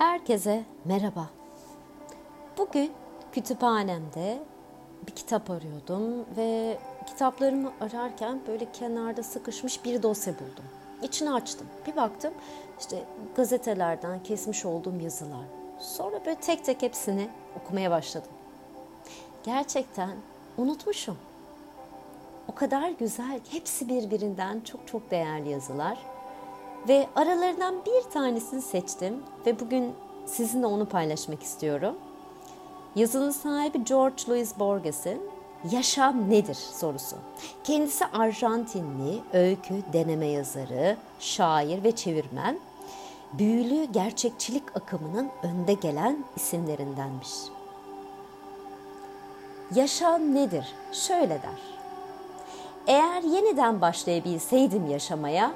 Herkese merhaba. Bugün kütüphanemde bir kitap arıyordum ve kitaplarımı ararken böyle kenarda sıkışmış bir dosya buldum. İçini açtım. Bir baktım işte gazetelerden kesmiş olduğum yazılar. Sonra böyle tek tek hepsini okumaya başladım. Gerçekten unutmuşum. O kadar güzel, hepsi birbirinden çok çok değerli yazılar. Ve aralarından bir tanesini seçtim ve bugün sizinle onu paylaşmak istiyorum. Yazının sahibi George Louis Borges'in Yaşam nedir sorusu. Kendisi Arjantinli, öykü, deneme yazarı, şair ve çevirmen. Büyülü gerçekçilik akımının önde gelen isimlerindenmiş. Yaşam nedir? Şöyle der. Eğer yeniden başlayabilseydim yaşamaya,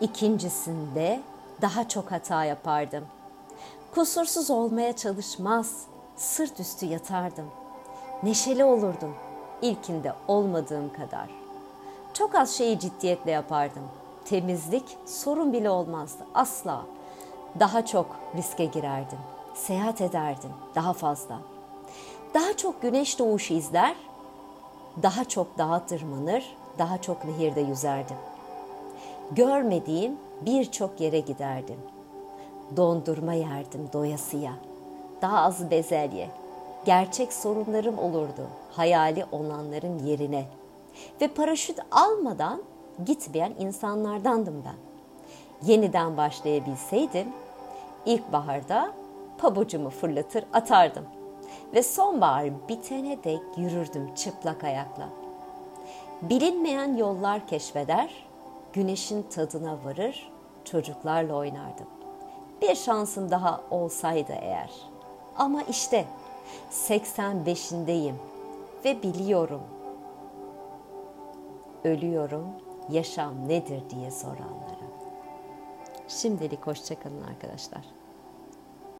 İkincisinde daha çok hata yapardım. Kusursuz olmaya çalışmaz, sırt üstü yatardım. Neşeli olurdum, ilkinde olmadığım kadar. Çok az şeyi ciddiyetle yapardım. Temizlik sorun bile olmazdı, asla. Daha çok riske girerdim. Seyahat ederdim, daha fazla. Daha çok güneş doğuşu izler, daha çok dağa tırmanır, daha çok nehirde yüzerdim.'' Görmediğim birçok yere giderdim. Dondurma yerdim doyasıya. Daha az bezelye. Gerçek sorunlarım olurdu hayali olanların yerine. Ve paraşüt almadan gitmeyen insanlardandım ben. Yeniden başlayabilseydim ilkbaharda pabucumu fırlatır atardım ve sonbahar bitene dek yürürdüm çıplak ayakla. Bilinmeyen yollar keşfeder, güneşin tadına varır, çocuklarla oynardım. Bir şansım daha olsaydı eğer. Ama işte 85'indeyim ve biliyorum. Ölüyorum, yaşam nedir diye soranlara. Şimdilik hoşçakalın arkadaşlar.